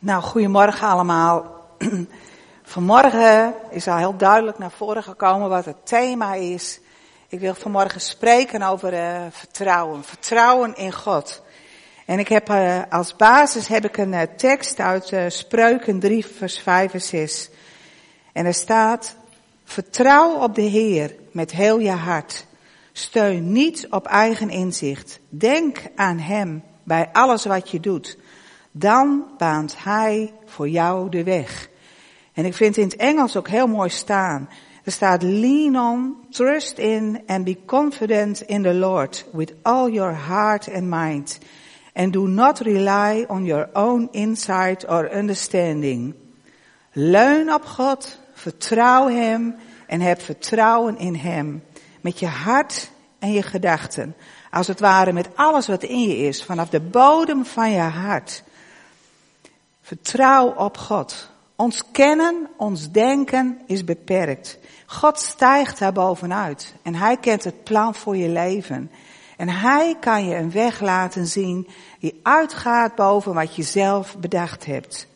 Nou, goedemorgen allemaal. Vanmorgen is al heel duidelijk naar voren gekomen wat het thema is. Ik wil vanmorgen spreken over uh, vertrouwen. Vertrouwen in God. En ik heb uh, als basis heb ik een uh, tekst uit Spreuken 3 vers 5 en 6. En er staat, vertrouw op de Heer met heel je hart. Steun niet op eigen inzicht. Denk aan Hem bij alles wat je doet dan baant Hij voor jou de weg. En ik vind in het Engels ook heel mooi staan. Er staat lean on, trust in and be confident in the Lord with all your heart and mind. And do not rely on your own insight or understanding. Leun op God, vertrouw Hem en heb vertrouwen in Hem. Met je hart en je gedachten. Als het ware met alles wat in je is, vanaf de bodem van je hart. Vertrouw op God. Ons kennen, ons denken is beperkt. God stijgt daar bovenuit en hij kent het plan voor je leven. En hij kan je een weg laten zien die uitgaat boven wat je zelf bedacht hebt.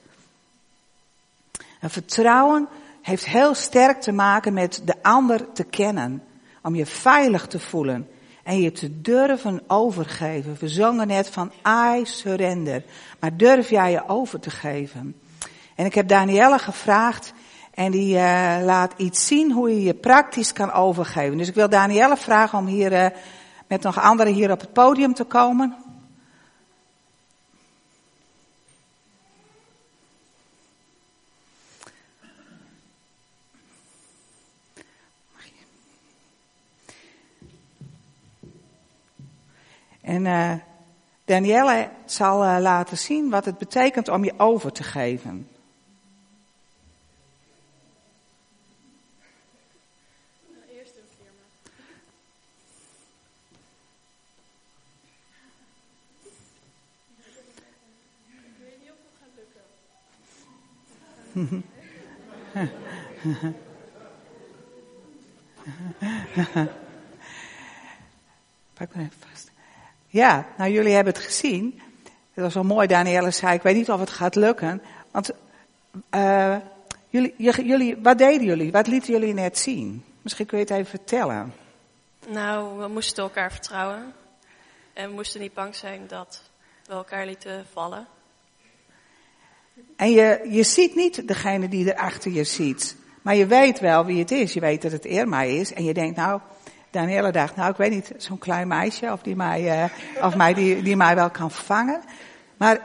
En vertrouwen heeft heel sterk te maken met de ander te kennen. Om je veilig te voelen en je te durven overgeven. We zongen net van I surrender. Maar durf jij je over te geven? En ik heb Danielle gevraagd en die uh, laat iets zien hoe je je praktisch kan overgeven. Dus ik wil Danielle vragen om hier uh, met nog anderen hier op het podium te komen. En uh, Danielle zal uh, laten zien wat het betekent om je over te geven. Eerst een firma. Ik weet niet of het gaat lukken. Pak maar even vast. Ja, nou jullie hebben het gezien. Het was wel mooi, Danielle zei, ik weet niet of het gaat lukken. Want uh, jullie, jullie, wat deden jullie? Wat lieten jullie net zien? Misschien kun je het even vertellen. Nou, we moesten elkaar vertrouwen. En we moesten niet bang zijn dat we elkaar lieten vallen. En je, je ziet niet degene die er achter je ziet. Maar je weet wel wie het is. Je weet dat het Irma is. En je denkt, nou, Danielle dacht, nou ik weet niet, zo'n klein meisje of die mij, uh, of mij, die, die mij wel kan vangen. Maar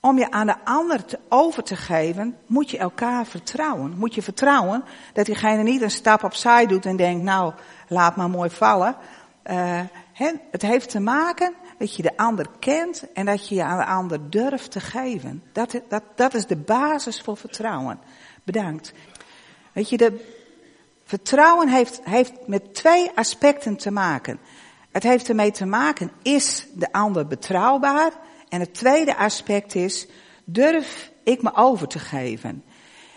om je aan de ander te, over te geven, moet je elkaar vertrouwen. Moet je vertrouwen dat diegene niet een stap opzij doet en denkt, nou laat maar mooi vallen. Uh, het heeft te maken dat je de ander kent en dat je je aan de ander durft te geven. Dat, dat, dat is de basis voor vertrouwen. Bedankt. Weet je, de, Vertrouwen heeft, heeft met twee aspecten te maken. Het heeft ermee te maken, is de ander betrouwbaar? En het tweede aspect is, durf ik me over te geven?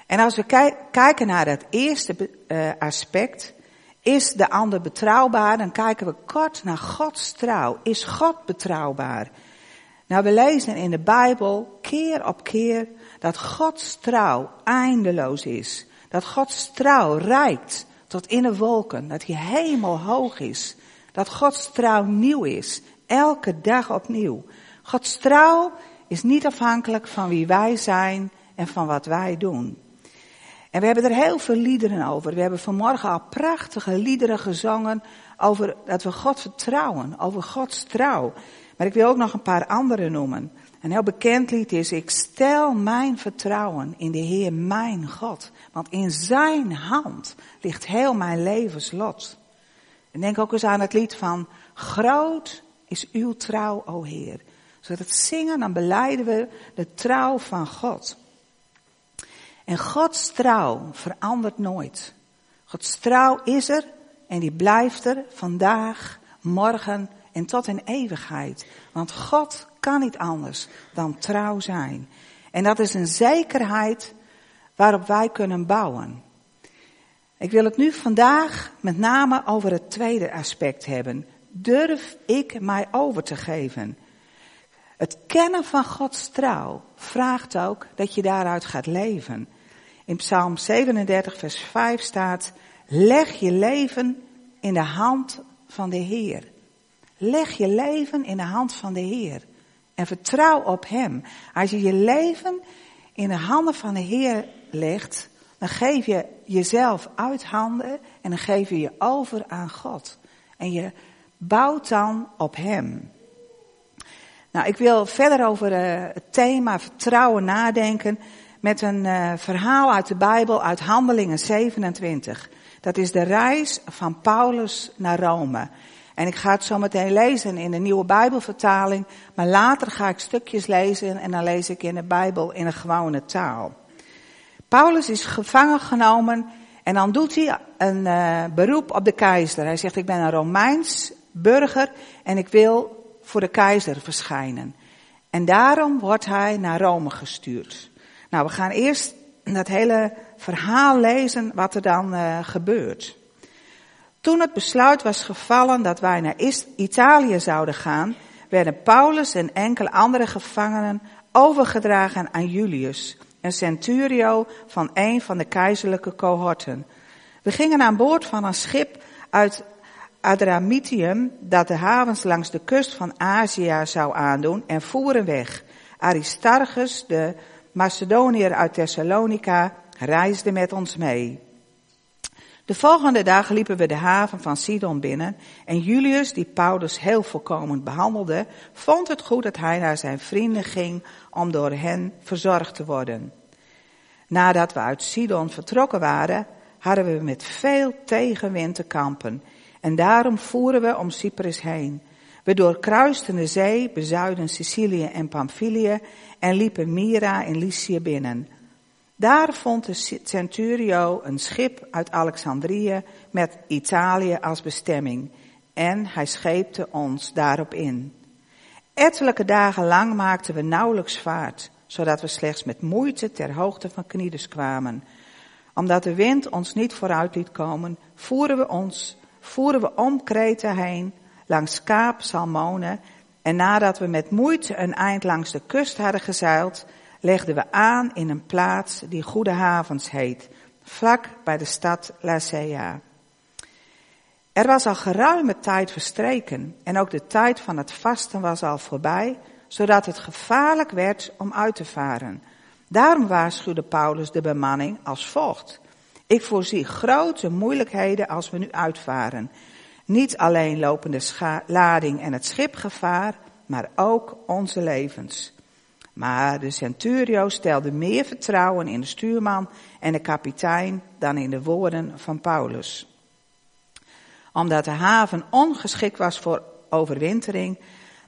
En als we kijken naar het eerste uh, aspect, is de ander betrouwbaar? Dan kijken we kort naar Gods trouw. Is God betrouwbaar? Nou, we lezen in de Bijbel keer op keer dat Gods trouw eindeloos is. Dat Gods trouw reikt tot in de wolken. Dat hij hemelhoog is. Dat Gods trouw nieuw is. Elke dag opnieuw. Gods trouw is niet afhankelijk van wie wij zijn en van wat wij doen. En we hebben er heel veel liederen over. We hebben vanmorgen al prachtige liederen gezongen over dat we God vertrouwen, over Gods trouw. Maar ik wil ook nog een paar andere noemen. Een heel bekend lied is, ik stel mijn vertrouwen in de Heer mijn God. Want in zijn hand ligt heel mijn levenslot. En denk ook eens aan het lied van, groot is uw trouw, o Heer. Zodat het zingen, dan beleiden we de trouw van God. En Gods trouw verandert nooit. Gods trouw is er en die blijft er vandaag, morgen en tot in eeuwigheid. Want God kan niet anders dan trouw zijn. En dat is een zekerheid waarop wij kunnen bouwen. Ik wil het nu vandaag met name over het tweede aspect hebben. Durf ik mij over te geven? Het kennen van Gods trouw vraagt ook dat je daaruit gaat leven. In Psalm 37, vers 5 staat, leg je leven in de hand van de Heer. Leg je leven in de hand van de Heer. En vertrouw op Hem. Als je je leven in de handen van de Heer legt, dan geef je jezelf uit handen en dan geef je je over aan God. En je bouwt dan op Hem. Nou, ik wil verder over uh, het thema vertrouwen nadenken met een uh, verhaal uit de Bijbel uit Handelingen 27. Dat is de reis van Paulus naar Rome. En ik ga het zo meteen lezen in de nieuwe Bijbelvertaling, maar later ga ik stukjes lezen en dan lees ik in de Bijbel in een gewone taal. Paulus is gevangen genomen en dan doet hij een uh, beroep op de keizer. Hij zegt, ik ben een Romeins burger en ik wil voor de keizer verschijnen. En daarom wordt hij naar Rome gestuurd. Nou, we gaan eerst dat hele verhaal lezen wat er dan uh, gebeurt. Toen het besluit was gevallen dat wij naar Italië zouden gaan, werden Paulus en enkele andere gevangenen overgedragen aan Julius, een centurio van een van de keizerlijke cohorten. We gingen aan boord van een schip uit Adramitium dat de havens langs de kust van Azië zou aandoen en voeren weg. Aristarchus, de Macedoniër uit Thessalonica, reisde met ons mee. De volgende dag liepen we de haven van Sidon binnen en Julius, die Paulus heel voorkomend behandelde, vond het goed dat hij naar zijn vrienden ging om door hen verzorgd te worden. Nadat we uit Sidon vertrokken waren, hadden we met veel tegenwind te kampen en daarom voeren we om Cyprus heen. We doorkruisten de zee, bezuiden Sicilië en Pamphylië en liepen Myra in Lycië binnen. Daar vond de Centurio een schip uit Alexandrië met Italië als bestemming en hij scheepte ons daarop in. Ettelijke dagen lang maakten we nauwelijks vaart, zodat we slechts met moeite ter hoogte van Knides kwamen. Omdat de wind ons niet vooruit liet komen, voeren we ons, voeren we om Kreta heen, langs Kaap Salmone, en nadat we met moeite een eind langs de kust hadden gezeild, legden we aan in een plaats die Goede Havens heet, vlak bij de stad Lacea. Er was al geruime tijd verstreken en ook de tijd van het vasten was al voorbij, zodat het gevaarlijk werd om uit te varen. Daarom waarschuwde Paulus de bemanning als volgt. Ik voorzie grote moeilijkheden als we nu uitvaren. Niet alleen lopen de lading en het schip gevaar, maar ook onze levens. Maar de centurio stelde meer vertrouwen in de stuurman en de kapitein dan in de woorden van Paulus. Omdat de haven ongeschikt was voor overwintering,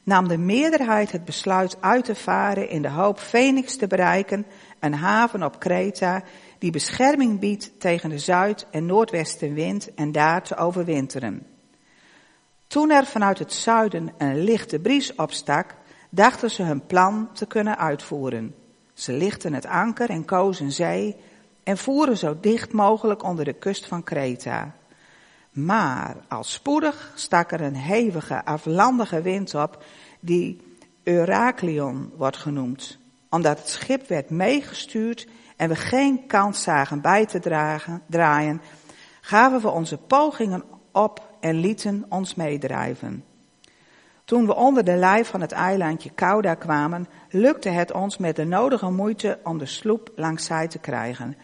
nam de meerderheid het besluit uit te varen in de hoop Phoenix te bereiken, een haven op Kreta die bescherming biedt tegen de zuid- en noordwestenwind en daar te overwinteren. Toen er vanuit het zuiden een lichte bries opstak, dachten ze hun plan te kunnen uitvoeren. Ze lichten het anker en kozen zee en voeren zo dicht mogelijk onder de kust van Kreta. Maar al spoedig stak er een hevige, aflandige wind op, die Euraklion wordt genoemd, omdat het schip werd meegestuurd en we geen kans zagen bij te dragen, draaien, gaven we onze pogingen op en lieten ons meedrijven. Toen we onder de lei van het eilandje Cauda kwamen, lukte het ons met de nodige moeite om de sloep langs zij te krijgen.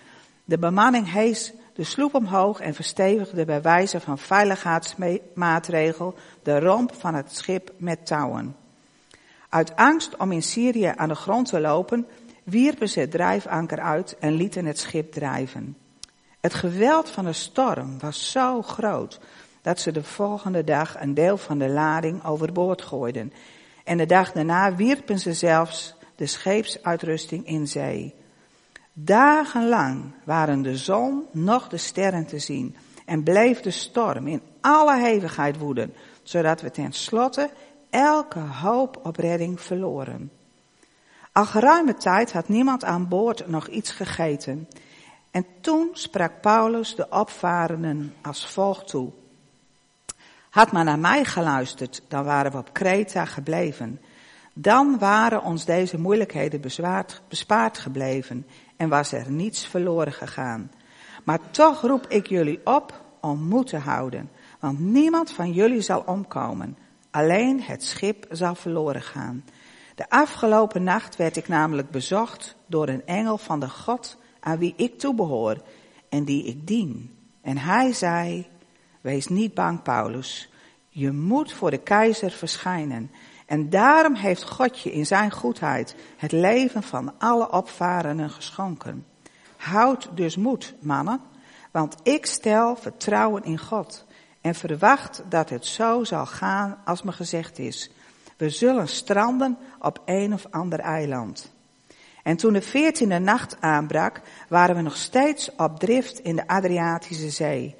De bemanning hees de sloep omhoog en verstevigde bij wijze van veiligheidsmaatregel de romp van het schip met touwen. Uit angst om in Syrië aan de grond te lopen, wierpen ze het drijfanker uit en lieten het schip drijven. Het geweld van de storm was zo groot dat ze de volgende dag een deel van de lading overboord gooiden. En de dag daarna wierpen ze zelfs de scheepsuitrusting in zee. Dagenlang waren de zon nog de sterren te zien en bleef de storm in alle hevigheid woeden, zodat we tenslotte elke hoop op redding verloren. Al geruime tijd had niemand aan boord nog iets gegeten. En toen sprak Paulus de opvarenden als volgt toe. Had maar naar mij geluisterd, dan waren we op Kreta gebleven. Dan waren ons deze moeilijkheden bezwaard, bespaard gebleven en was er niets verloren gegaan. Maar toch roep ik jullie op om moed te houden, want niemand van jullie zal omkomen. Alleen het schip zal verloren gaan. De afgelopen nacht werd ik namelijk bezocht door een engel van de God aan wie ik toebehoor en die ik dien. En hij zei, wees niet bang Paulus, je moet voor de keizer verschijnen. En daarom heeft God je in zijn goedheid het leven van alle opvarenden geschonken. Houd dus moed, mannen, want ik stel vertrouwen in God en verwacht dat het zo zal gaan als me gezegd is. We zullen stranden op een of ander eiland. En toen de veertiende nacht aanbrak, waren we nog steeds op drift in de Adriatische Zee.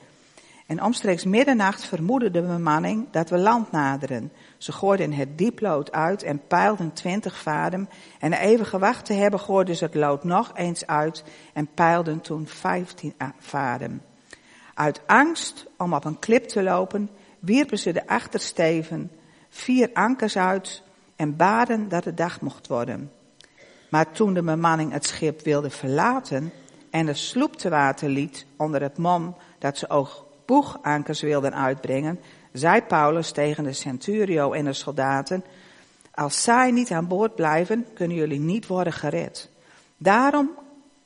En omstreeks middernacht vermoedde de bemanning dat we land naderen. Ze gooiden het dieplood uit en peilden twintig vaden. En even gewacht te hebben, gooiden ze het lood nog eens uit en peilden toen vijftien vaden. Uit angst om op een klip te lopen, wierpen ze de achtersteven, vier ankers uit en baden dat het dag mocht worden. Maar toen de bemanning het schip wilde verlaten en de sloep te water liet onder het mom dat ze ook boegankers wilden uitbrengen, zei Paulus tegen de centurio en de soldaten, als zij niet aan boord blijven, kunnen jullie niet worden gered. Daarom,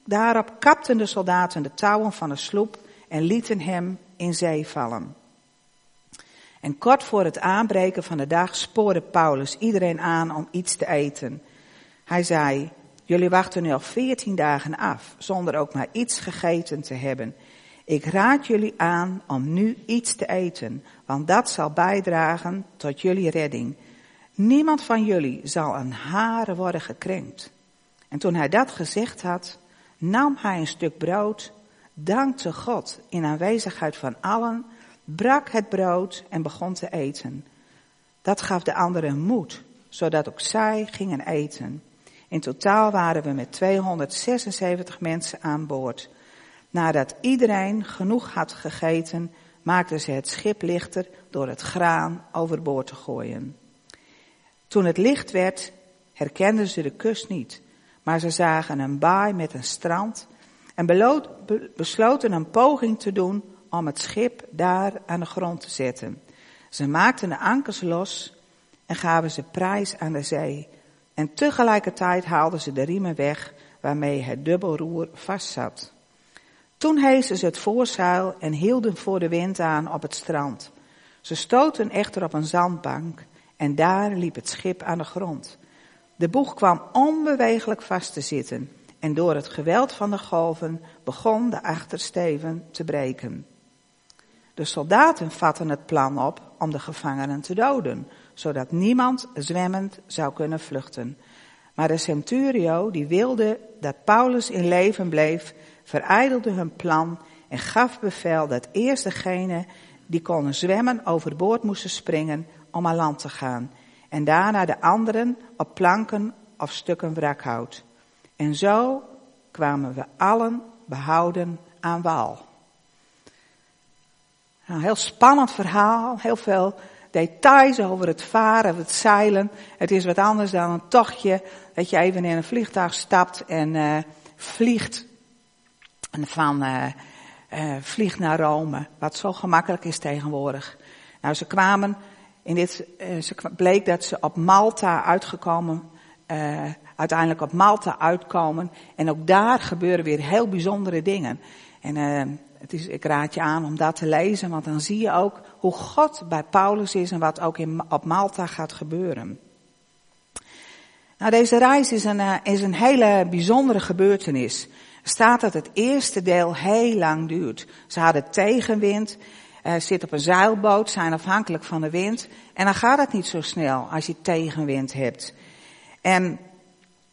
daarop kapten de soldaten de touwen van de sloep en lieten hem in zee vallen. En kort voor het aanbreken van de dag spoorde Paulus iedereen aan om iets te eten. Hij zei, jullie wachten nu al veertien dagen af, zonder ook maar iets gegeten te hebben. Ik raad jullie aan om nu iets te eten, want dat zal bijdragen tot jullie redding. Niemand van jullie zal een haren worden gekrenkt. En toen hij dat gezegd had, nam hij een stuk brood, dankte God in aanwezigheid van allen, brak het brood en begon te eten. Dat gaf de anderen moed, zodat ook zij gingen eten. In totaal waren we met 276 mensen aan boord. Nadat iedereen genoeg had gegeten, maakten ze het schip lichter door het graan overboord te gooien. Toen het licht werd, herkenden ze de kust niet, maar ze zagen een baai met een strand en besloten een poging te doen om het schip daar aan de grond te zetten. Ze maakten de ankers los en gaven ze prijs aan de zee. En tegelijkertijd haalden ze de riemen weg waarmee het dubbelroer vastzat. Toen hezen ze het voorzeil en hielden voor de wind aan op het strand. Ze stoten echter op een zandbank en daar liep het schip aan de grond. De boeg kwam onbewegelijk vast te zitten en door het geweld van de golven begon de achtersteven te breken. De soldaten vatten het plan op om de gevangenen te doden, zodat niemand zwemmend zou kunnen vluchten. Maar de centurio, die wilde dat Paulus in leven bleef, verijdelde hun plan en gaf bevel dat eerst degene die konden zwemmen overboord moesten springen om aan land te gaan. En daarna de anderen op planken of stukken wrakhout. En zo kwamen we allen behouden aan wal. Een heel spannend verhaal, heel veel details over het varen, het zeilen. Het is wat anders dan een tochtje dat je even in een vliegtuig stapt en uh, vliegt van uh, vliegt naar Rome, wat zo gemakkelijk is tegenwoordig. Nou, ze kwamen in dit, uh, ze bleek dat ze op Malta uitgekomen, uiteindelijk op Malta uitkomen. En ook daar gebeuren weer heel bijzondere dingen. En het is, ik raad je aan om dat te lezen, want dan zie je ook hoe God bij Paulus is en wat ook in, op Malta gaat gebeuren. Nou, deze reis is een, is een hele bijzondere gebeurtenis staat dat het eerste deel heel lang duurt. Ze hadden tegenwind, uh, zitten op een zeilboot, zijn afhankelijk van de wind. En dan gaat het niet zo snel als je tegenwind hebt. En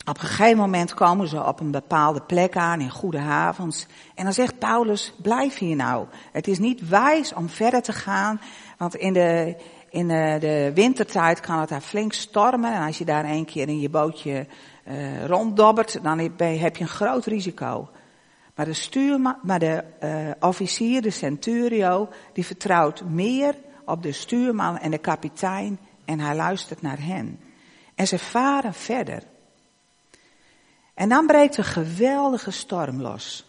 op een gegeven moment komen ze op een bepaalde plek aan in goede havens. En dan zegt Paulus, blijf hier nou. Het is niet wijs om verder te gaan, want in de, in de wintertijd kan het daar flink stormen. En als je daar een keer in je bootje uh, ronddobbert, dan heb je een groot risico. Maar de, stuurman, maar de uh, officier, de centurio, die vertrouwt meer op de stuurman en de kapitein en hij luistert naar hen. En ze varen verder. En dan breekt een geweldige storm los.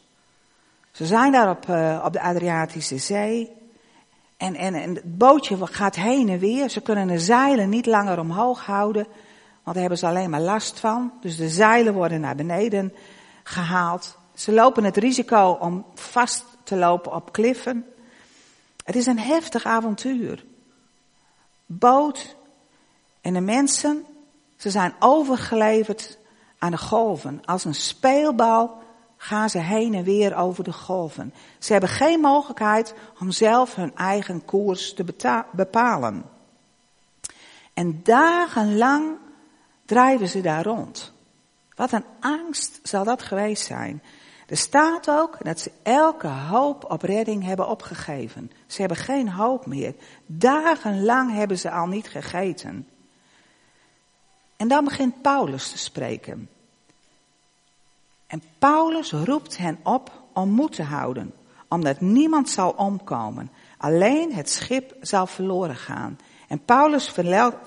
Ze zijn daar op, uh, op de Adriatische Zee. En, en, en het bootje gaat heen en weer. Ze kunnen de zeilen niet langer omhoog houden. Want daar hebben ze alleen maar last van. Dus de zeilen worden naar beneden gehaald. Ze lopen het risico om vast te lopen op kliffen. Het is een heftig avontuur. Boot en de mensen, ze zijn overgeleverd aan de golven. Als een speelbal gaan ze heen en weer over de golven. Ze hebben geen mogelijkheid om zelf hun eigen koers te bepalen. En dagenlang drijven ze daar rond. Wat een angst zal dat geweest zijn. Er staat ook dat ze elke hoop op redding hebben opgegeven. Ze hebben geen hoop meer. Dagenlang hebben ze al niet gegeten. En dan begint Paulus te spreken. En Paulus roept hen op om moed te houden, omdat niemand zal omkomen. Alleen het schip zal verloren gaan. En Paulus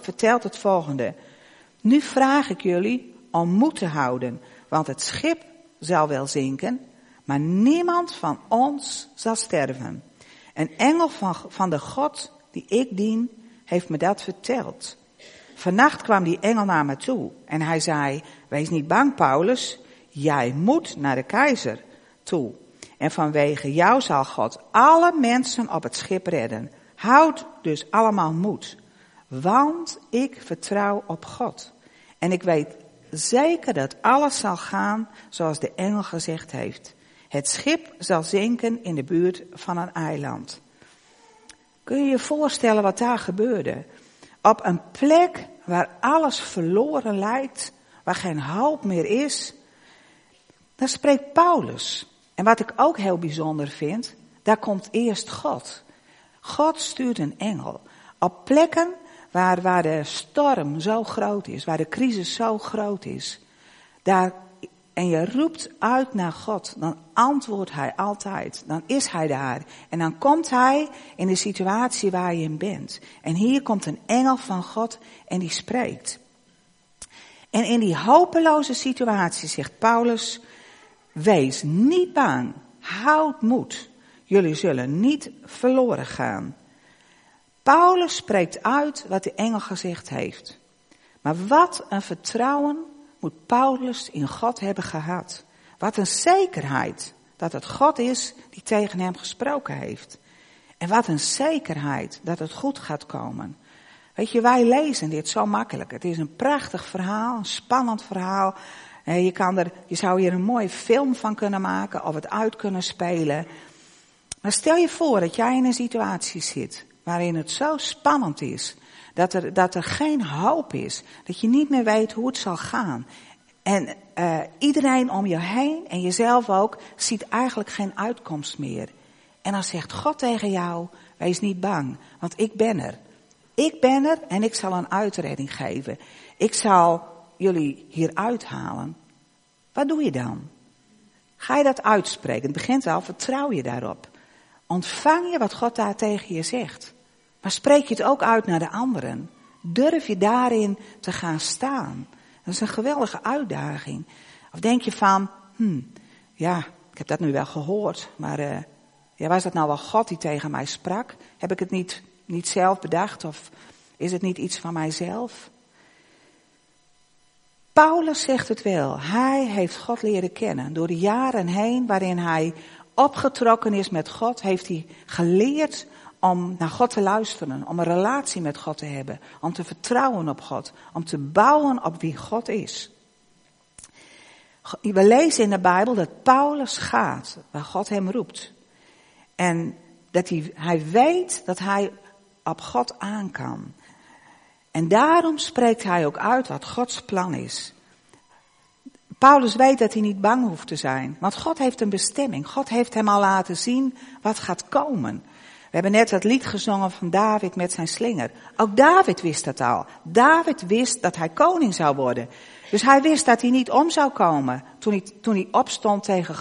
vertelt het volgende. Nu vraag ik jullie om moed te houden, want het schip zal wel zinken, maar niemand van ons zal sterven. Een engel van, van de God die ik dien, heeft me dat verteld. Vannacht kwam die engel naar me toe en hij zei, wees niet bang Paulus, jij moet naar de keizer toe. En vanwege jou zal God alle mensen op het schip redden. Houd dus allemaal moed, want ik vertrouw op God. En ik weet zeker dat alles zal gaan zoals de engel gezegd heeft. Het schip zal zinken in de buurt van een eiland. Kun je je voorstellen wat daar gebeurde? Op een plek waar alles verloren lijkt, waar geen hoop meer is, daar spreekt Paulus. En wat ik ook heel bijzonder vind, daar komt eerst God. God stuurt een engel. Op plekken waar, waar de storm zo groot is, waar de crisis zo groot is, daar, en je roept uit naar God, dan antwoordt Hij altijd. Dan is Hij daar. En dan komt Hij in de situatie waar je in bent. En hier komt een engel van God en die spreekt. En in die hopeloze situatie zegt Paulus, wees niet bang, houd moed. Jullie zullen niet verloren gaan. Paulus spreekt uit wat de engel gezegd heeft. Maar wat een vertrouwen moet Paulus in God hebben gehad. Wat een zekerheid dat het God is die tegen hem gesproken heeft. En wat een zekerheid dat het goed gaat komen. Weet je, wij lezen dit zo makkelijk. Het is een prachtig verhaal, een spannend verhaal. Je, kan er, je zou hier een mooie film van kunnen maken of het uit kunnen spelen. Maar stel je voor dat jij in een situatie zit waarin het zo spannend is. Dat er, dat er geen hoop is. Dat je niet meer weet hoe het zal gaan. En uh, iedereen om je heen en jezelf ook ziet eigenlijk geen uitkomst meer. En dan zegt God tegen jou, wees niet bang, want ik ben er. Ik ben er en ik zal een uitredding geven. Ik zal jullie hier uithalen. Wat doe je dan? Ga je dat uitspreken? Het begint al, vertrouw je daarop. Ontvang je wat God daar tegen je zegt. Maar spreek je het ook uit naar de anderen? Durf je daarin te gaan staan? Dat is een geweldige uitdaging. Of denk je van, hmm, ja, ik heb dat nu wel gehoord, maar uh, ja, was dat nou wel God die tegen mij sprak? Heb ik het niet, niet zelf bedacht of is het niet iets van mijzelf? Paulus zegt het wel. Hij heeft God leren kennen. Door de jaren heen waarin hij opgetrokken is met God, heeft hij geleerd om naar God te luisteren, om een relatie met God te hebben, om te vertrouwen op God, om te bouwen op wie God is. We lezen in de Bijbel dat Paulus gaat waar God hem roept. En dat hij, hij weet dat hij op God aan kan. En daarom spreekt hij ook uit wat Gods plan is. Paulus weet dat hij niet bang hoeft te zijn, want God heeft een bestemming. God heeft hem al laten zien wat gaat komen. We hebben net het lied gezongen van David met zijn slinger. Ook David wist dat al. David wist dat hij koning zou worden. Dus hij wist dat hij niet om zou komen toen hij, toen hij opstond tegen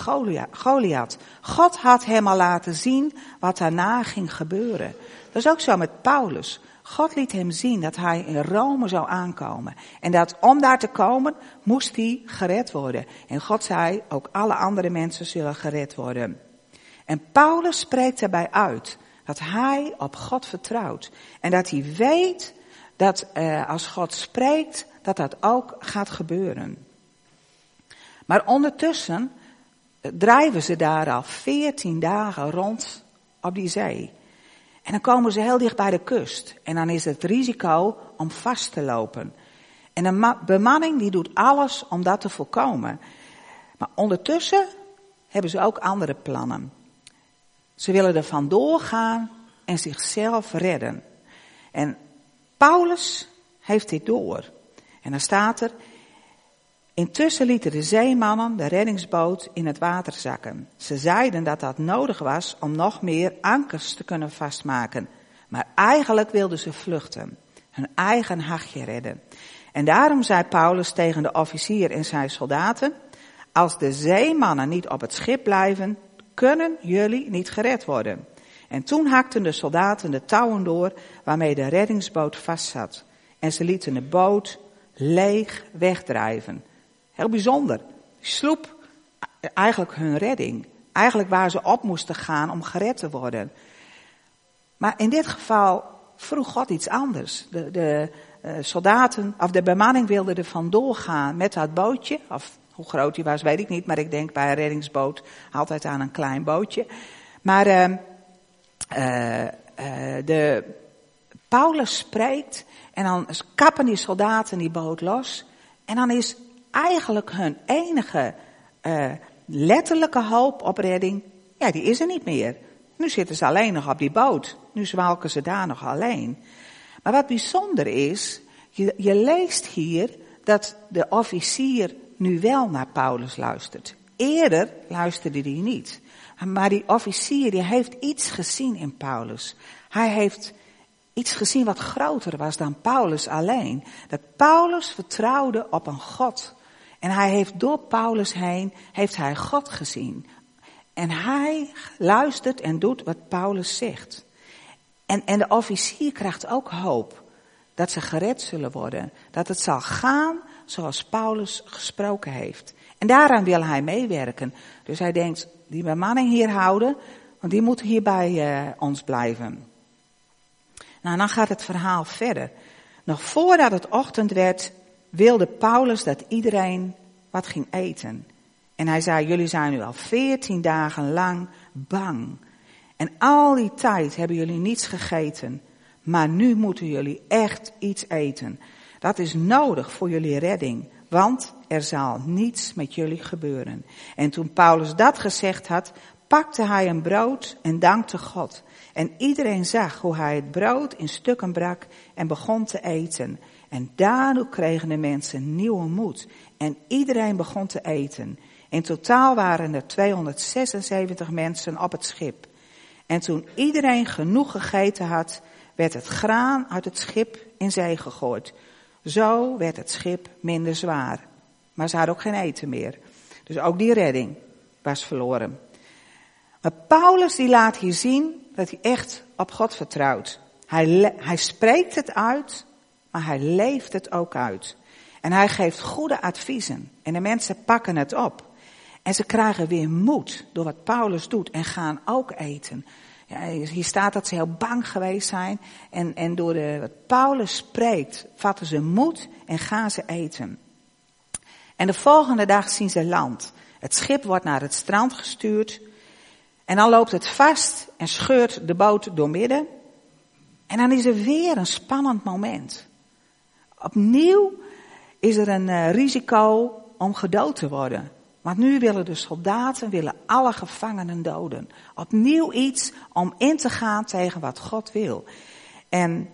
Goliath. God had hem al laten zien wat daarna ging gebeuren. Dat is ook zo met Paulus. God liet hem zien dat hij in Rome zou aankomen. En dat om daar te komen, moest hij gered worden. En God zei, ook alle andere mensen zullen gered worden. En Paulus spreekt daarbij uit dat hij op God vertrouwt. En dat hij weet dat eh, als God spreekt, dat dat ook gaat gebeuren. Maar ondertussen drijven ze daar al veertien dagen rond op die zee. En dan komen ze heel dicht bij de kust. En dan is het risico om vast te lopen. En de bemanning die doet alles om dat te voorkomen. Maar ondertussen hebben ze ook andere plannen. Ze willen er vandoor gaan en zichzelf redden. En Paulus heeft dit door. En dan staat er, Intussen lieten de zeemannen de reddingsboot in het water zakken. Ze zeiden dat dat nodig was om nog meer ankers te kunnen vastmaken. Maar eigenlijk wilden ze vluchten, hun eigen hachje redden. En daarom zei Paulus tegen de officier en zijn soldaten, als de zeemannen niet op het schip blijven, kunnen jullie niet gered worden. En toen hakten de soldaten de touwen door waarmee de reddingsboot vastzat. En ze lieten de boot leeg wegdrijven. Heel bijzonder. Sloep eigenlijk hun redding. Eigenlijk waar ze op moesten gaan om gered te worden. Maar in dit geval vroeg God iets anders. De, de uh, soldaten, of de bemanning wilde er vandoor gaan met dat bootje. Of hoe groot die was, weet ik niet. Maar ik denk bij een reddingsboot altijd aan een klein bootje. Maar uh, uh, de, Paulus spreekt en dan kappen die soldaten die boot los. En dan is eigenlijk hun enige uh, letterlijke hoop op redding, ja, die is er niet meer. Nu zitten ze alleen nog op die boot. Nu zwalken ze daar nog alleen. Maar wat bijzonder is, je, je leest hier dat de officier nu wel naar Paulus luistert. Eerder luisterde hij niet. Maar die officier die heeft iets gezien in Paulus. Hij heeft iets gezien wat groter was dan Paulus alleen. Dat Paulus vertrouwde op een God en hij heeft door Paulus heen, heeft hij God gezien. En hij luistert en doet wat Paulus zegt. En, en de officier krijgt ook hoop dat ze gered zullen worden. Dat het zal gaan zoals Paulus gesproken heeft. En daaraan wil hij meewerken. Dus hij denkt, die bemanning hier houden, want die moet hier bij uh, ons blijven. Nou, dan gaat het verhaal verder. Nog voordat het ochtend werd, wilde Paulus dat iedereen wat ging eten. En hij zei, jullie zijn nu al veertien dagen lang bang. En al die tijd hebben jullie niets gegeten. Maar nu moeten jullie echt iets eten. Dat is nodig voor jullie redding. Want er zal niets met jullie gebeuren. En toen Paulus dat gezegd had, pakte hij een brood en dankte God. En iedereen zag hoe hij het brood in stukken brak en begon te eten. En daardoor kregen de mensen nieuwe moed. En iedereen begon te eten. In totaal waren er 276 mensen op het schip. En toen iedereen genoeg gegeten had, werd het graan uit het schip in zee gegooid. Zo werd het schip minder zwaar. Maar ze hadden ook geen eten meer. Dus ook die redding was verloren. Maar Paulus die laat hier zien dat hij echt op God vertrouwt. Hij, hij spreekt het uit maar hij leeft het ook uit. En hij geeft goede adviezen. En de mensen pakken het op. En ze krijgen weer moed door wat Paulus doet en gaan ook eten. Ja, hier staat dat ze heel bang geweest zijn. En, en door de, wat Paulus spreekt, vatten ze moed en gaan ze eten. En de volgende dag zien ze land. Het schip wordt naar het strand gestuurd. En dan loopt het vast en scheurt de boot doormidden. En dan is er weer een spannend moment. Opnieuw is er een uh, risico om gedood te worden. Want nu willen de soldaten willen alle gevangenen doden. Opnieuw iets om in te gaan tegen wat God wil. En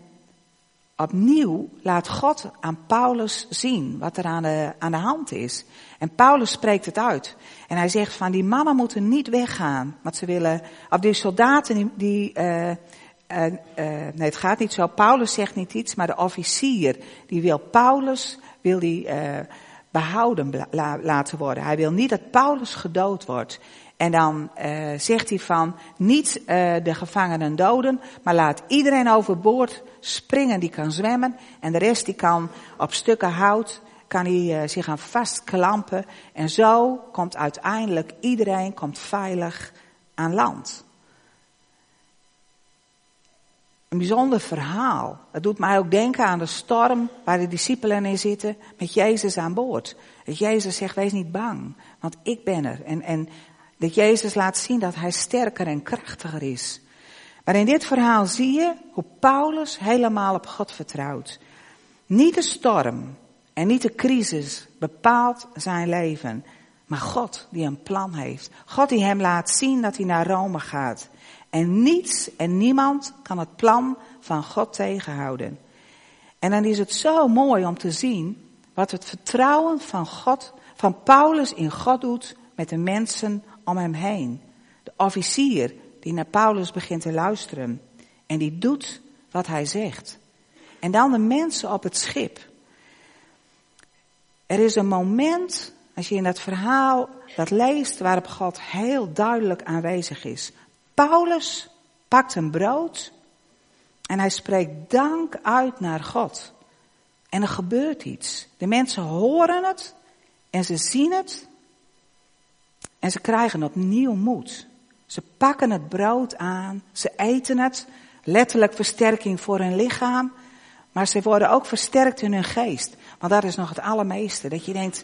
opnieuw laat God aan Paulus zien wat er aan de, aan de hand is. En Paulus spreekt het uit. En hij zegt van die mannen moeten niet weggaan. Want ze willen, of die soldaten die, die uh, uh, nee, het gaat niet zo. Paulus zegt niet iets, maar de officier die wil Paulus, wil die behouden laten worden. Hij wil niet dat Paulus gedood wordt. En dan uh, zegt hij van, niet uh, de gevangenen doden, maar laat iedereen overboord springen die kan zwemmen. En de rest die kan op stukken hout, kan hij uh, zich aan vastklampen. En zo komt uiteindelijk iedereen komt veilig aan land. Een bijzonder verhaal. Het doet mij ook denken aan de storm waar de discipelen in zitten met Jezus aan boord. Dat Jezus zegt, wees niet bang, want ik ben er. En, en dat Jezus laat zien dat hij sterker en krachtiger is. Maar in dit verhaal zie je hoe Paulus helemaal op God vertrouwt. Niet de storm en niet de crisis bepaalt zijn leven, maar God die een plan heeft. God die hem laat zien dat hij naar Rome gaat. En niets en niemand kan het plan van God tegenhouden. En dan is het zo mooi om te zien wat het vertrouwen van God, van Paulus in God doet met de mensen om hem heen. De officier die naar Paulus begint te luisteren en die doet wat hij zegt. En dan de mensen op het schip. Er is een moment, als je in dat verhaal dat leest, waarop God heel duidelijk aanwezig is. Paulus pakt een brood en hij spreekt dank uit naar God. En er gebeurt iets. De mensen horen het en ze zien het en ze krijgen opnieuw moed. Ze pakken het brood aan, ze eten het, letterlijk versterking voor hun lichaam, maar ze worden ook versterkt in hun geest. Want dat is nog het allermeeste, dat je denkt,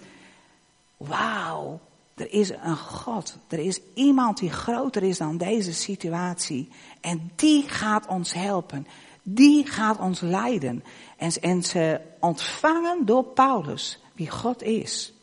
wauw, er is een God, er is iemand die groter is dan deze situatie. En die gaat ons helpen, die gaat ons leiden. En, en ze ontvangen door Paulus wie God is.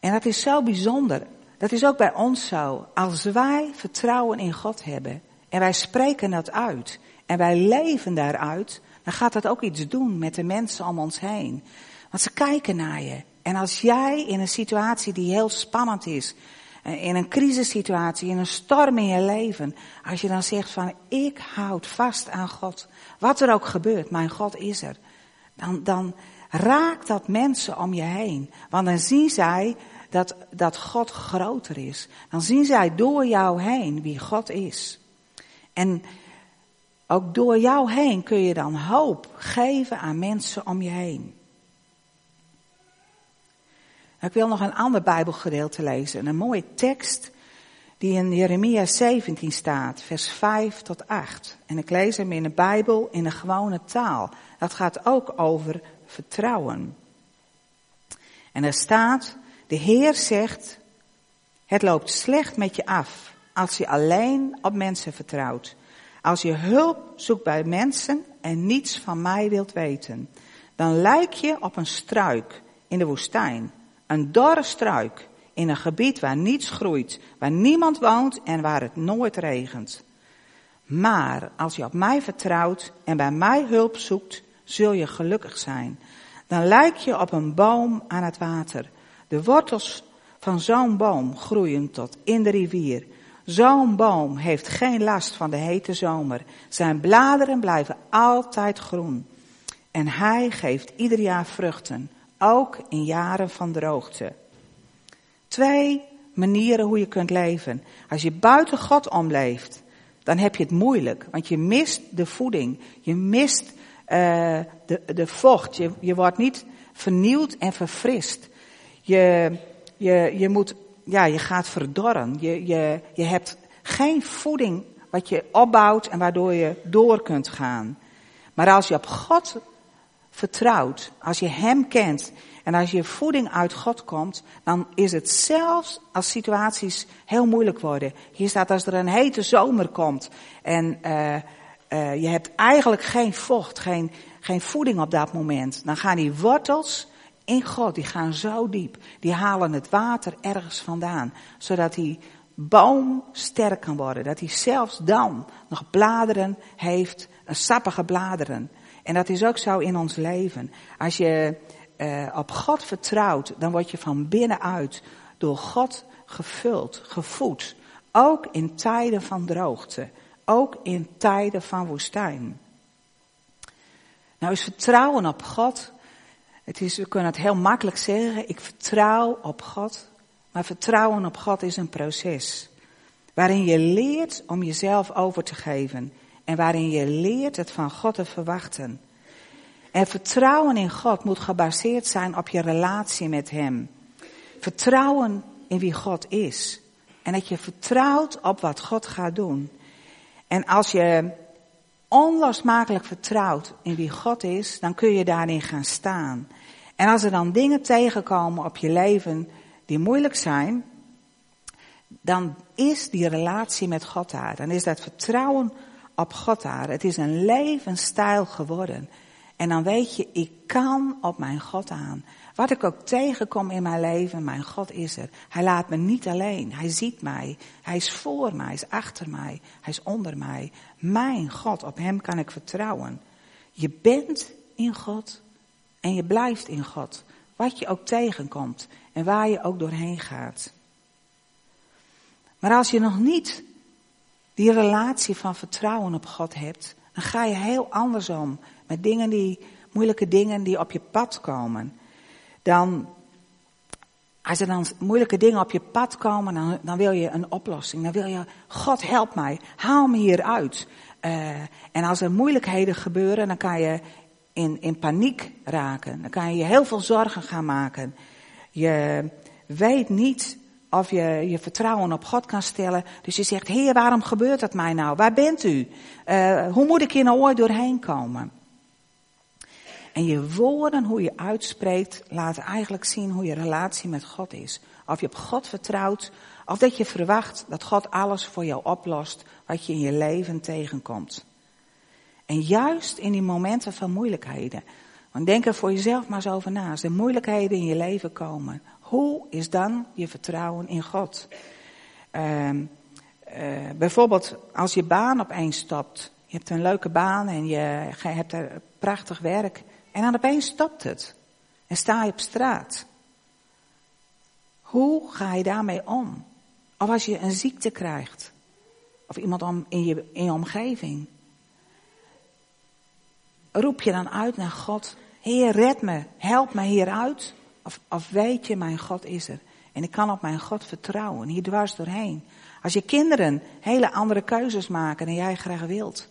En dat is zo bijzonder. Dat is ook bij ons zo. Als wij vertrouwen in God hebben en wij spreken dat uit en wij leven daaruit, dan gaat dat ook iets doen met de mensen om ons heen. Want ze kijken naar je. En als jij in een situatie die heel spannend is, eh, in een crisissituatie, in een storm in je leven, als je dan zegt van ik houd vast aan God, wat er ook gebeurt, mijn God is er, dan, dan raakt dat mensen om je heen. Want dan zien zij dat, dat God groter is. Dan zien zij door jou heen wie God is. En ook door jou heen kun je dan hoop geven aan mensen om je heen. Ik wil nog een ander Bijbelgedeelte lezen. Een mooie tekst die in Jeremia 17 staat, vers 5 tot 8. En ik lees hem in de Bijbel in een gewone taal. Dat gaat ook over vertrouwen. En er staat, de Heer zegt, het loopt slecht met je af als je alleen op mensen vertrouwt. Als je hulp zoekt bij mensen en niets van mij wilt weten. Dan lijk je op een struik in de woestijn. Een dorre struik in een gebied waar niets groeit, waar niemand woont en waar het nooit regent. Maar als je op mij vertrouwt en bij mij hulp zoekt, zul je gelukkig zijn. Dan lijk je op een boom aan het water. De wortels van zo'n boom groeien tot in de rivier. Zo'n boom heeft geen last van de hete zomer. Zijn bladeren blijven altijd groen. En hij geeft ieder jaar vruchten ook in jaren van droogte. Twee manieren hoe je kunt leven. Als je buiten God omleeft, dan heb je het moeilijk, want je mist de voeding, je mist uh, de, de vocht, je, je wordt niet vernieuwd en verfrist. Je, je, je moet, ja, je gaat verdorren. Je, je, je hebt geen voeding wat je opbouwt en waardoor je door kunt gaan. Maar als je op God vertrouwt, als je Hem kent en als je voeding uit God komt, dan is het zelfs als situaties heel moeilijk worden. Hier staat als er een hete zomer komt en uh, uh, je hebt eigenlijk geen vocht, geen, geen voeding op dat moment. Dan gaan die wortels in God, die gaan zo diep. Die halen het water ergens vandaan, zodat die boom sterk kan worden. Dat hij zelfs dan nog bladeren heeft, sappige bladeren. En dat is ook zo in ons leven. Als je uh, op God vertrouwt, dan word je van binnenuit door God gevuld, gevoed. Ook in tijden van droogte. Ook in tijden van woestijn. Nou is vertrouwen op God Het is, we kunnen het heel makkelijk zeggen, ik vertrouw op God. Maar vertrouwen op God is een proces. Waarin je leert om jezelf over te geven. En waarin je leert het van God te verwachten. En vertrouwen in God moet gebaseerd zijn op je relatie met Hem. Vertrouwen in wie God is. En dat je vertrouwt op wat God gaat doen. En als je onlosmakelijk vertrouwt in wie God is, dan kun je daarin gaan staan. En als er dan dingen tegenkomen op je leven die moeilijk zijn, dan is die relatie met God daar. Dan is dat vertrouwen op God daar. Het is een levensstijl geworden. En dan weet je, ik kan op mijn God aan. Wat ik ook tegenkom in mijn leven, mijn God is er. Hij laat me niet alleen. Hij ziet mij. Hij is voor mij. Hij is achter mij. Hij is onder mij. Mijn God, op hem kan ik vertrouwen. Je bent in God en je blijft in God. Wat je ook tegenkomt en waar je ook doorheen gaat. Maar als je nog niet die relatie van vertrouwen op God hebt, dan ga je heel anders om met dingen die, moeilijke dingen die op je pad komen. Dan, als er dan moeilijke dingen op je pad komen, dan, dan wil je een oplossing. Dan wil je, God help mij, haal me hieruit. Uh, en als er moeilijkheden gebeuren, dan kan je in, in paniek raken. Dan kan je je heel veel zorgen gaan maken. Je weet niet of je je vertrouwen op God kan stellen. Dus je zegt, Heer, waarom gebeurt dat mij nou? Waar bent u? Uh, hoe moet ik hier nou ooit doorheen komen? En je woorden, hoe je uitspreekt, laten eigenlijk zien hoe je relatie met God is. Of je op God vertrouwt, of dat je verwacht dat God alles voor jou oplost wat je in je leven tegenkomt. En juist in die momenten van moeilijkheden. Want denk er voor jezelf maar eens over na. Als er moeilijkheden in je leven komen. Hoe is dan je vertrouwen in God? Uh, uh, bijvoorbeeld als je baan opeens stopt. Je hebt een leuke baan en je hebt er prachtig werk. En dan opeens stopt het. En sta je op straat. Hoe ga je daarmee om? Of als je een ziekte krijgt. Of iemand om, in, je, in je omgeving. Roep je dan uit naar God. Heer, red me. Help me hieruit. Of, weet je, mijn God is er. En ik kan op mijn God vertrouwen. Hier dwars doorheen. Als je kinderen hele andere keuzes maken dan jij graag wilt.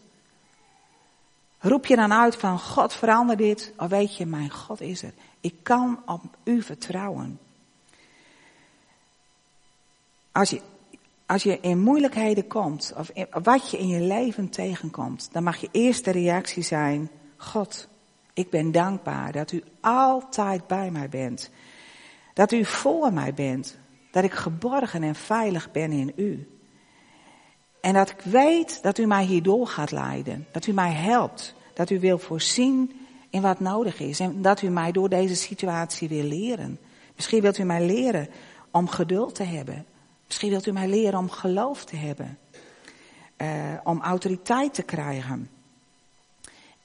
Roep je dan uit van God verander dit, of weet je, mijn God is er. Ik kan op u vertrouwen. Als je, als je in moeilijkheden komt, of wat je in je leven tegenkomt, dan mag je eerste reactie zijn, God, ik ben dankbaar dat u altijd bij mij bent. Dat u voor mij bent. Dat ik geborgen en veilig ben in u. En dat ik weet dat u mij hierdoor gaat leiden. Dat u mij helpt. Dat u wil voorzien in wat nodig is. En dat u mij door deze situatie wil leren. Misschien wilt u mij leren om geduld te hebben. Misschien wilt u mij leren om geloof te hebben. Uh, om autoriteit te krijgen.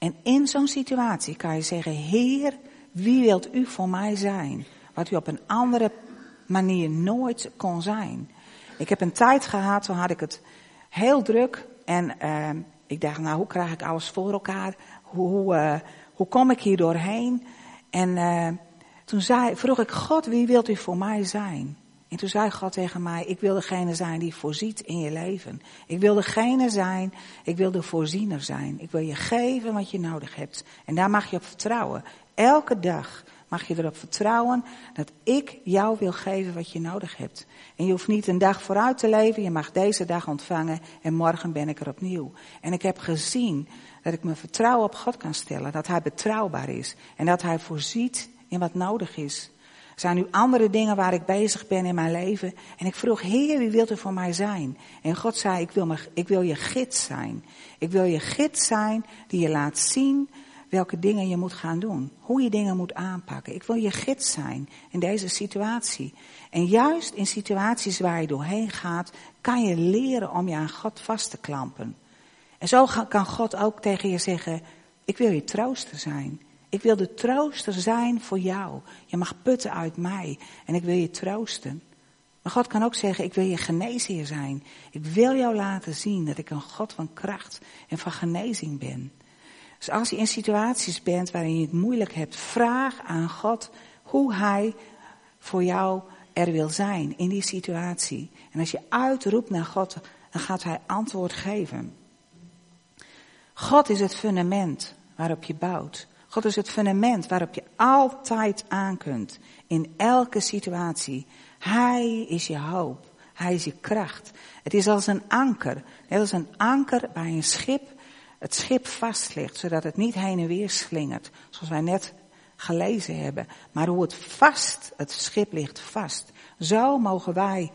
En in zo'n situatie kan je zeggen, Heer, wie wilt u voor mij zijn? Wat u op een andere manier nooit kon zijn. Ik heb een tijd gehad, toen had ik het heel druk. En uh, ik dacht, nou, hoe krijg ik alles voor elkaar? Hoe, hoe, uh, hoe kom ik hier doorheen? En uh, toen zei, vroeg ik, God, wie wilt u voor mij zijn? En toen zei God tegen mij, ik wil degene zijn die voorziet in je leven. Ik wil degene zijn, ik wil de voorziener zijn. Ik wil je geven wat je nodig hebt. En daar mag je op vertrouwen. Elke dag mag je erop vertrouwen dat ik jou wil geven wat je nodig hebt. En je hoeft niet een dag vooruit te leven, je mag deze dag ontvangen en morgen ben ik er opnieuw. En ik heb gezien dat ik mijn vertrouwen op God kan stellen, dat Hij betrouwbaar is en dat Hij voorziet in wat nodig is. Er zijn nu andere dingen waar ik bezig ben in mijn leven. En ik vroeg, Heer, wie wilt u voor mij zijn? En God zei, ik wil, me, ik wil je gids zijn. Ik wil je gids zijn die je laat zien welke dingen je moet gaan doen. Hoe je dingen moet aanpakken. Ik wil je gids zijn in deze situatie. En juist in situaties waar je doorheen gaat, kan je leren om je aan God vast te klampen. En zo kan God ook tegen je zeggen, ik wil je trooster zijn. Ik wil de trooster zijn voor jou. Je mag putten uit mij en ik wil je troosten. Maar God kan ook zeggen, ik wil je geneesheer zijn. Ik wil jou laten zien dat ik een God van kracht en van genezing ben. Dus als je in situaties bent waarin je het moeilijk hebt, vraag aan God hoe Hij voor jou er wil zijn in die situatie. En als je uitroept naar God, dan gaat Hij antwoord geven. God is het fundament waarop je bouwt. God is het fundament waarop je altijd aan kunt. In elke situatie. Hij is je hoop. Hij is je kracht. Het is als een anker. Net als een anker bij een schip het schip vast ligt, zodat het niet heen en weer slingert. Zoals wij net gelezen hebben. Maar hoe het vast, het schip ligt vast. Zo mogen wij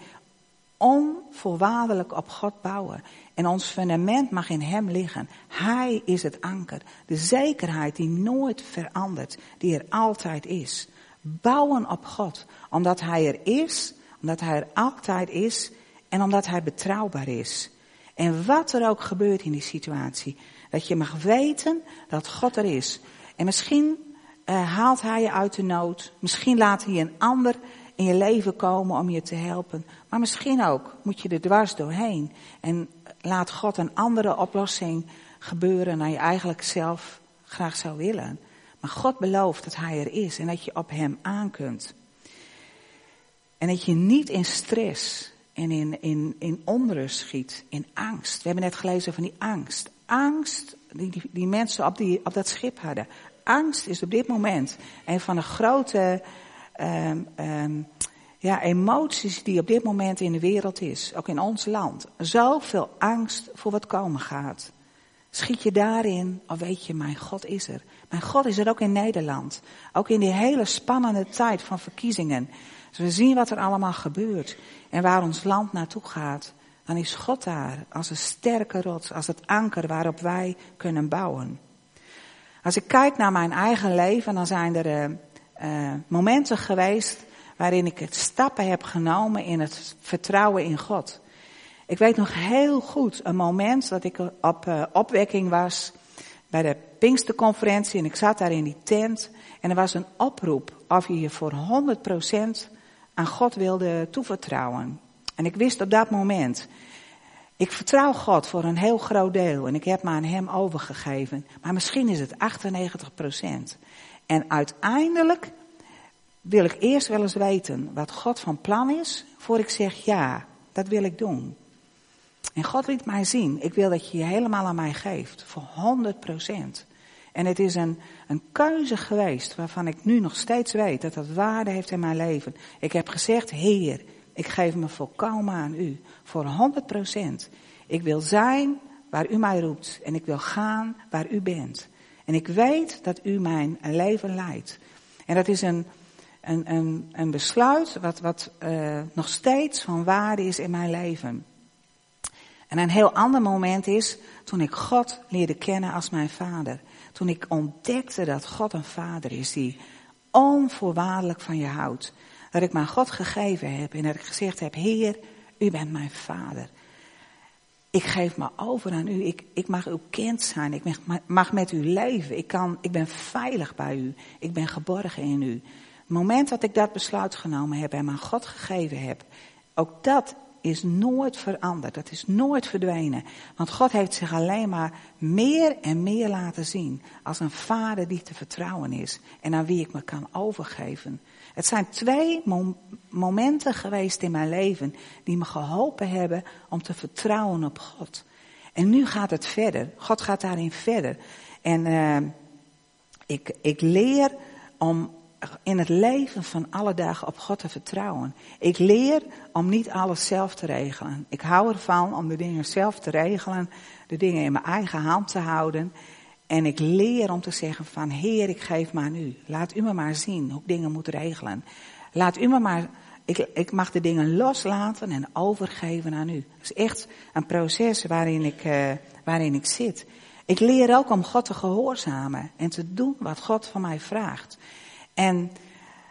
onvoorwaardelijk op God bouwen. En ons fundament mag in Hem liggen. Hij is het anker. De zekerheid die nooit verandert. Die er altijd is. Bouwen op God. Omdat Hij er is. Omdat Hij er altijd is. En omdat Hij betrouwbaar is. En wat er ook gebeurt in die situatie. Dat je mag weten dat God er is. En misschien uh, haalt Hij je uit de nood. Misschien laat Hij een ander in je leven komen om je te helpen. Maar misschien ook moet je er dwars doorheen. En laat God een andere oplossing gebeuren dan je eigenlijk zelf graag zou willen. Maar God belooft dat Hij er is en dat je op Hem aan kunt. En dat je niet in stress en in, in, in onrust schiet, in angst. We hebben net gelezen van die angst. Angst die, die, die mensen op, die, op dat schip hadden. Angst is op dit moment een van de grote um, um, ja, emoties die op dit moment in de wereld is, ook in ons land. Zoveel angst voor wat komen gaat. Schiet je daarin, of weet je, mijn God is er. Mijn God is er ook in Nederland. Ook in die hele spannende tijd van verkiezingen. Dus we zien wat er allemaal gebeurt en waar ons land naartoe gaat. Dan is God daar als een sterke rots, als het anker waarop wij kunnen bouwen. Als ik kijk naar mijn eigen leven, dan zijn er uh, momenten geweest waarin ik het stappen heb genomen in het vertrouwen in God. Ik weet nog heel goed een moment dat ik op uh, opwekking was bij de Pinksterconferentie en ik zat daar in die tent en er was een oproep of je je voor 100% aan God wilde toevertrouwen. En ik wist op dat moment, ik vertrouw God voor een heel groot deel en ik heb me aan Hem overgegeven. Maar misschien is het 98%. En uiteindelijk wil ik eerst wel eens weten wat God van plan is, voor ik zeg ja, dat wil ik doen. En God liet mij zien, ik wil dat je je helemaal aan mij geeft, voor 100%. En het is een, een keuze geweest waarvan ik nu nog steeds weet dat dat waarde heeft in mijn leven. Ik heb gezegd, Heer, ik geef me volkomen aan u, voor 100%. Ik wil zijn waar u mij roept en ik wil gaan waar u bent. En ik weet dat u mijn leven leidt. En dat is een, een, een, een besluit wat, wat uh, nog steeds van waarde is in mijn leven. En een heel ander moment is toen ik God leerde kennen als mijn vader. Toen ik ontdekte dat God een vader is die onvoorwaardelijk van je houdt. Dat ik mijn God gegeven heb en dat ik gezegd heb, Heer, u bent mijn vader. Ik geef me over aan u. Ik, ik mag uw kind zijn. Ik mag, mag met u leven. Ik, kan, ik ben veilig bij u. Ik ben geborgen in u. Het moment dat ik dat besluit genomen heb en aan God gegeven heb, ook dat is nooit veranderd. Dat is nooit verdwenen. Want God heeft zich alleen maar meer en meer laten zien als een vader die te vertrouwen is en aan wie ik me kan overgeven. Het zijn twee mom momenten geweest in mijn leven die me geholpen hebben om te vertrouwen op God. En nu gaat het verder. God gaat daarin verder. En uh, ik, ik leer om in het leven van alle dagen op God te vertrouwen. Ik leer om niet alles zelf te regelen. Ik hou ervan om de dingen zelf te regelen, de dingen in mijn eigen hand te houden. En ik leer om te zeggen van Heer, ik geef maar aan u. Laat u me maar zien hoe ik dingen moet regelen. Laat u me maar, ik, ik mag de dingen loslaten en overgeven aan u. Het is echt een proces waarin ik, uh, waarin ik zit. Ik leer ook om God te gehoorzamen en te doen wat God van mij vraagt. En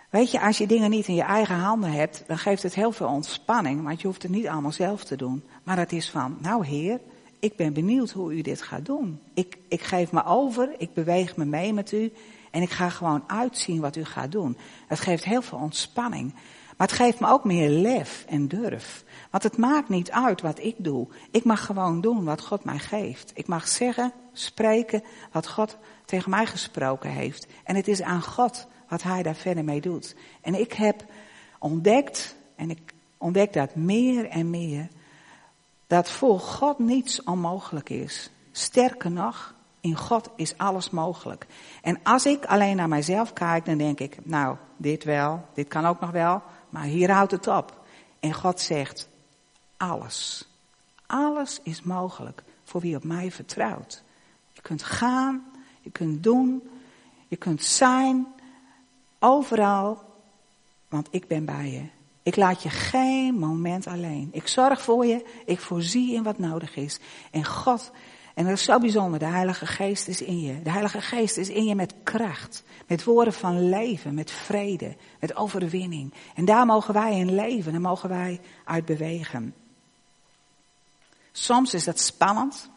weet je, als je dingen niet in je eigen handen hebt, dan geeft het heel veel ontspanning, want je hoeft het niet allemaal zelf te doen. Maar het is van, nou heer, ik ben benieuwd hoe u dit gaat doen. Ik, ik geef me over, ik beweeg me mee met u en ik ga gewoon uitzien wat u gaat doen. Het geeft heel veel ontspanning. Maar het geeft me ook meer lef en durf. Want het maakt niet uit wat ik doe. Ik mag gewoon doen wat God mij geeft. Ik mag zeggen, spreken wat God tegen mij gesproken heeft. En het is aan God wat hij daar verder mee doet. En ik heb ontdekt, en ik ontdek dat meer en meer, dat voor God niets onmogelijk is. Sterker nog, in God is alles mogelijk. En als ik alleen naar mijzelf kijk, dan denk ik, nou, dit wel, dit kan ook nog wel, maar hier houdt het op. En God zegt, alles, alles is mogelijk voor wie op mij vertrouwt. Je kunt gaan, je kunt doen, je kunt zijn, overal, want ik ben bij je. Ik laat je geen moment alleen. Ik zorg voor je, ik voorzie in wat nodig is. En God, en dat is zo bijzonder, de Heilige Geest is in je. De Heilige Geest is in je met kracht, met woorden van leven, met vrede, met overwinning. En daar mogen wij in leven, daar mogen wij uit bewegen. Soms is dat spannend.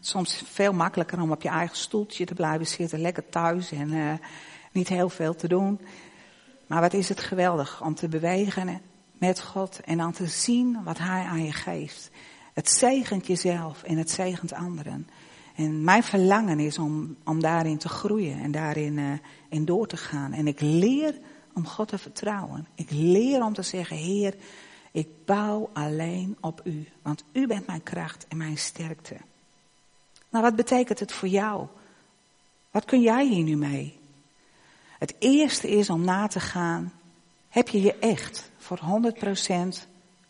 Soms veel makkelijker om op je eigen stoeltje te blijven zitten, lekker thuis en uh, niet heel veel te doen. Maar wat is het geweldig om te bewegen met God en dan te zien wat Hij aan je geeft. Het zegent jezelf en het zegent anderen. En mijn verlangen is om, om daarin te groeien en daarin uh, in door te gaan. En ik leer om God te vertrouwen. Ik leer om te zeggen, Heer, ik bouw alleen op U. Want U bent mijn kracht en mijn sterkte. Nou, wat betekent het voor jou? Wat kun jij hier nu mee? Het eerste is om na te gaan, heb je je echt voor 100%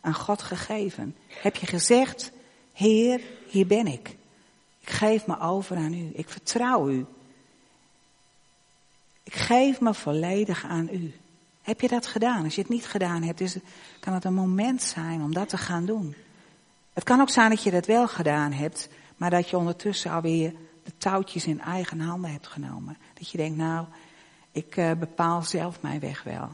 aan God gegeven? Heb je gezegd, Heer, hier ben ik. Ik geef me over aan U. Ik vertrouw U. Ik geef me volledig aan U. Heb je dat gedaan? Als je het niet gedaan hebt, is, kan het een moment zijn om dat te gaan doen. Het kan ook zijn dat je dat wel gedaan hebt, maar dat je ondertussen alweer de touwtjes in eigen handen hebt genomen. Dat je denkt, nou, ik uh, bepaal zelf mijn weg wel.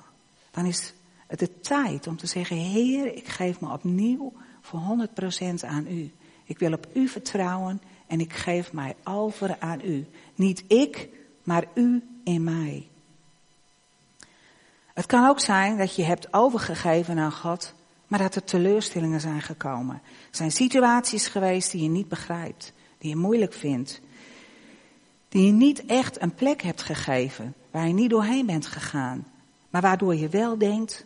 Dan is het de tijd om te zeggen, Heer, ik geef me opnieuw voor 100% aan U. Ik wil op U vertrouwen en ik geef mij over aan U. Niet ik, maar U in mij. Het kan ook zijn dat je hebt overgegeven aan God, maar dat er teleurstellingen zijn gekomen. Er zijn situaties geweest die je niet begrijpt, die je moeilijk vindt. Die je niet echt een plek hebt gegeven, waar je niet doorheen bent gegaan. Maar waardoor je wel denkt,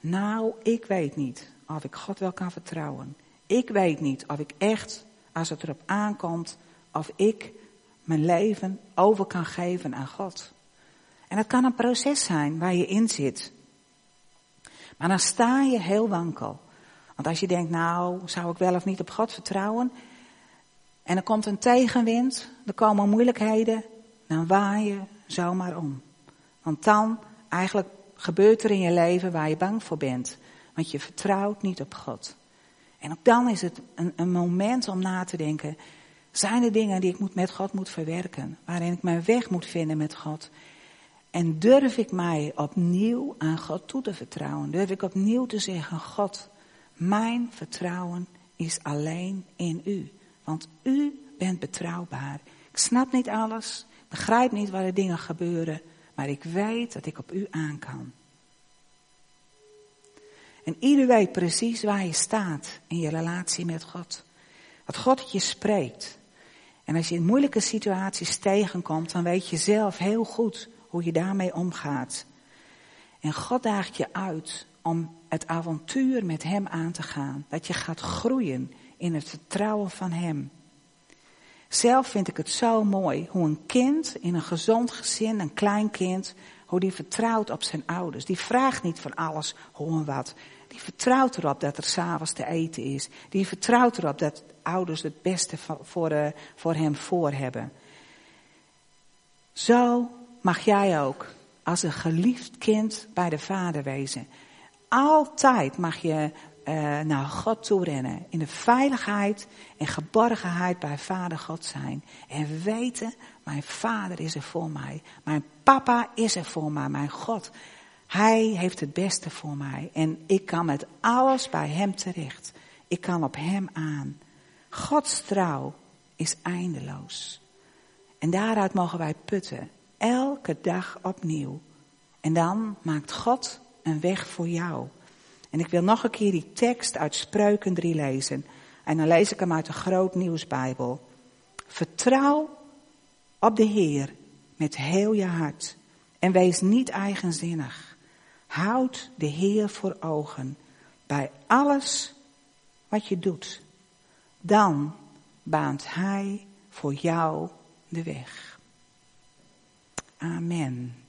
nou, ik weet niet of ik God wel kan vertrouwen. Ik weet niet of ik echt, als het erop aankomt, of ik mijn leven over kan geven aan God. En dat kan een proces zijn waar je in zit. Maar dan sta je heel wankel. Want als je denkt, nou, zou ik wel of niet op God vertrouwen? En er komt een tegenwind, er komen moeilijkheden, dan waai je zomaar om. Want dan eigenlijk gebeurt er in je leven waar je bang voor bent. Want je vertrouwt niet op God. En ook dan is het een, een moment om na te denken. Zijn er dingen die ik moet, met God moet verwerken? Waarin ik mijn weg moet vinden met God? En durf ik mij opnieuw aan God toe te vertrouwen? Durf ik opnieuw te zeggen, God, mijn vertrouwen is alleen in u. Want u bent betrouwbaar. Ik snap niet alles, begrijp niet waar de dingen gebeuren, maar ik weet dat ik op u aan kan. En ieder weet precies waar je staat in je relatie met God. Wat God je spreekt. En als je in moeilijke situaties tegenkomt, dan weet je zelf heel goed hoe je daarmee omgaat. En God daagt je uit om het avontuur met Hem aan te gaan. Dat je gaat groeien in het vertrouwen van Hem. Zelf vind ik het zo mooi hoe een kind in een gezond gezin, een klein kind, hoe die vertrouwt op zijn ouders. Die vraagt niet van alles hoe en wat. Die vertrouwt erop dat er s'avonds te eten is. Die vertrouwt erop dat ouders het beste voor, uh, voor hem voor hebben. Zo mag jij ook als een geliefd kind bij de vader wezen. Altijd mag je uh, naar God toe rennen. In de veiligheid en geborgenheid bij Vader God zijn. En weten, mijn Vader is er voor mij. Mijn papa is er voor mij, mijn God. Hij heeft het beste voor mij. En ik kan met alles bij Hem terecht. Ik kan op Hem aan. Gods trouw is eindeloos. En daaruit mogen wij putten. Elke dag opnieuw. En dan maakt God een weg voor jou. En ik wil nog een keer die tekst uit Spreuken 3 lezen. En dan lees ik hem uit de Groot Nieuwsbijbel. Vertrouw op de Heer met heel je hart. En wees niet eigenzinnig. Houd de Heer voor ogen bij alles wat je doet. Dan baant Hij voor jou de weg. Amen.